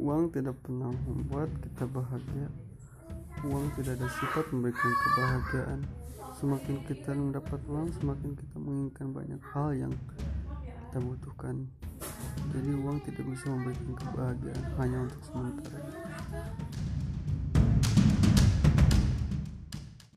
Uang tidak pernah membuat kita bahagia. Uang tidak ada sifat memberikan kebahagiaan. Semakin kita mendapat uang, semakin kita menginginkan banyak hal yang kita butuhkan. Jadi uang tidak bisa memberikan kebahagiaan hanya untuk sementara.